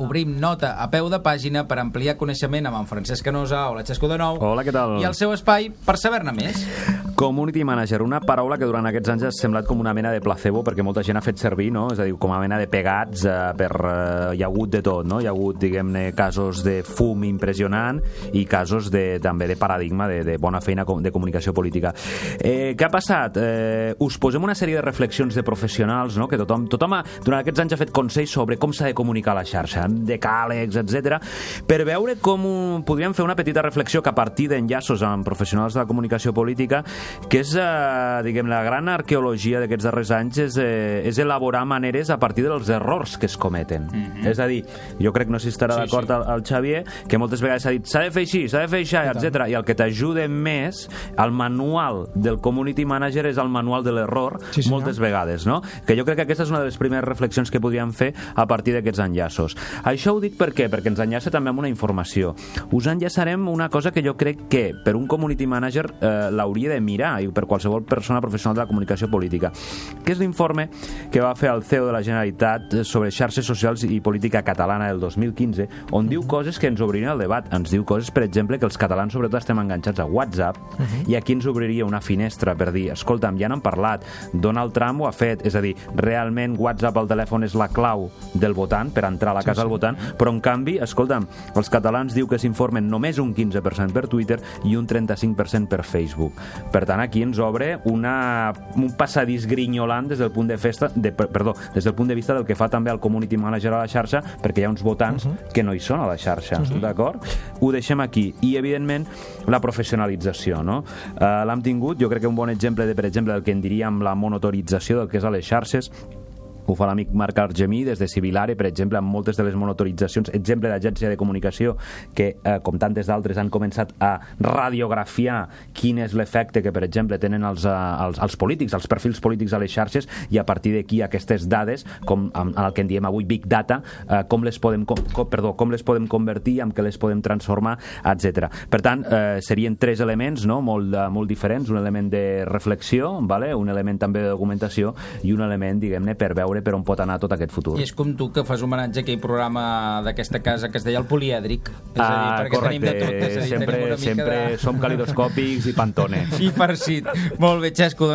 Obrim nota a peu de pàgina per ampliar coneixement amb en Francesc Canosa, hola Xesco de nou, Hola, què tal? i el seu espai per saber-ne més. Community Manager, una paraula que durant aquests anys ha semblat com una mena de placebo perquè molta gent ha fet servir, no? És a dir, com a mena de pegats eh, per... Eh, hi ha hagut de tot, no? Hi ha hagut, diguem-ne, casos de fum impressionant i casos de, també de paradigma, de, de bona feina de comunicació política. Eh, què ha passat? Eh, us posem una sèrie de reflexions de professionals, no? Que tothom, tothom ha, durant aquests anys ha fet consells sobre com s'ha de comunicar la xarxa, amb decàlegs, etc, per veure com podríem fer una petita reflexió que a partir d'enllaços amb professionals de la comunicació política que és, eh, diguem, la gran arqueologia d'aquests darrers anys és, eh, és elaborar maneres a partir dels errors que es cometen. És a dir, jo crec, no sé si estarà Sí, d'acord sí. el, el Xavier, que moltes vegades s'ha dit s'ha de fer així, s'ha de fer això, etc. I el que t'ajuda més, el manual del community manager és el manual de l'error, Sí, senyor. moltes vegades, no? Que jo crec que aquesta és una de les primeres reflexions que podríem fer a partir d'aquests enllaços. Això ho dic per què? Perquè ens enllaça també amb una informació. Us enllaçarem una cosa que jo crec que per un community manager eh, l'hauria de mirar i per qualsevol persona professional de la comunicació política, que és l'informe que va fer el CEO de la Generalitat sobre xarxes socials i política catalana del 2015, on diu coses que ens obririen el debat. Ens diu coses, per exemple, que els catalans sobretot estem enganxats a WhatsApp i aquí ens obriria una finestra per dir, escolta'm, ja n'han parlat, Donald Trump ho ha fet, és a dir, realment WhatsApp al telèfon és la clau del votant per entrar a la casa del votant, però en canvi, escolta'm, els catalans diu que s'informen només un 15% per Twitter i un 35% per Facebook. Per tant, aquí ens obre una, un passadís grinyolant des del punt de festa, de, per- perdó, des del punt de vista del que fa també el community manager a la xarxa, perquè hi ha uns votants que no hi són a la xarxa, d'acord? Ho deixem aquí. I, evidentment, la professionalització, no? Uh, L'hem tingut, jo crec que un bon exemple, de, per exemple, del que en diríem la monitorització del que és a les xarxes, ho fa l'amic Marc Argemí des de Civilare, per exemple, amb moltes de les monitoritzacions, exemple d'agència de comunicació que, eh, com tantes d'altres, han començat a radiografiar quin és l'efecte que, per exemple, tenen els, eh, els, els polítics, els perfils polítics a les xarxes, i a partir d'aquí aquestes dades, com amb el que en diem avui Big Data, eh, com, les podem, com, com, perdó, com les podem convertir, amb què les podem transformar, etc. Per tant, eh, serien tres elements no? molt, eh, molt diferents, un element de reflexió, vale? un element també de documentació i un element, diguem-ne, per veure per on pot anar tot aquest futur. I és com tu que fas homenatge a aquell programa d'aquesta casa que es deia el polièdric. És a dir, Ah, perquè tenim de tot. És a dir, sempre, sempre de... som calidoscòpics i pantone. I farcit. Molt bé, Xesco, doncs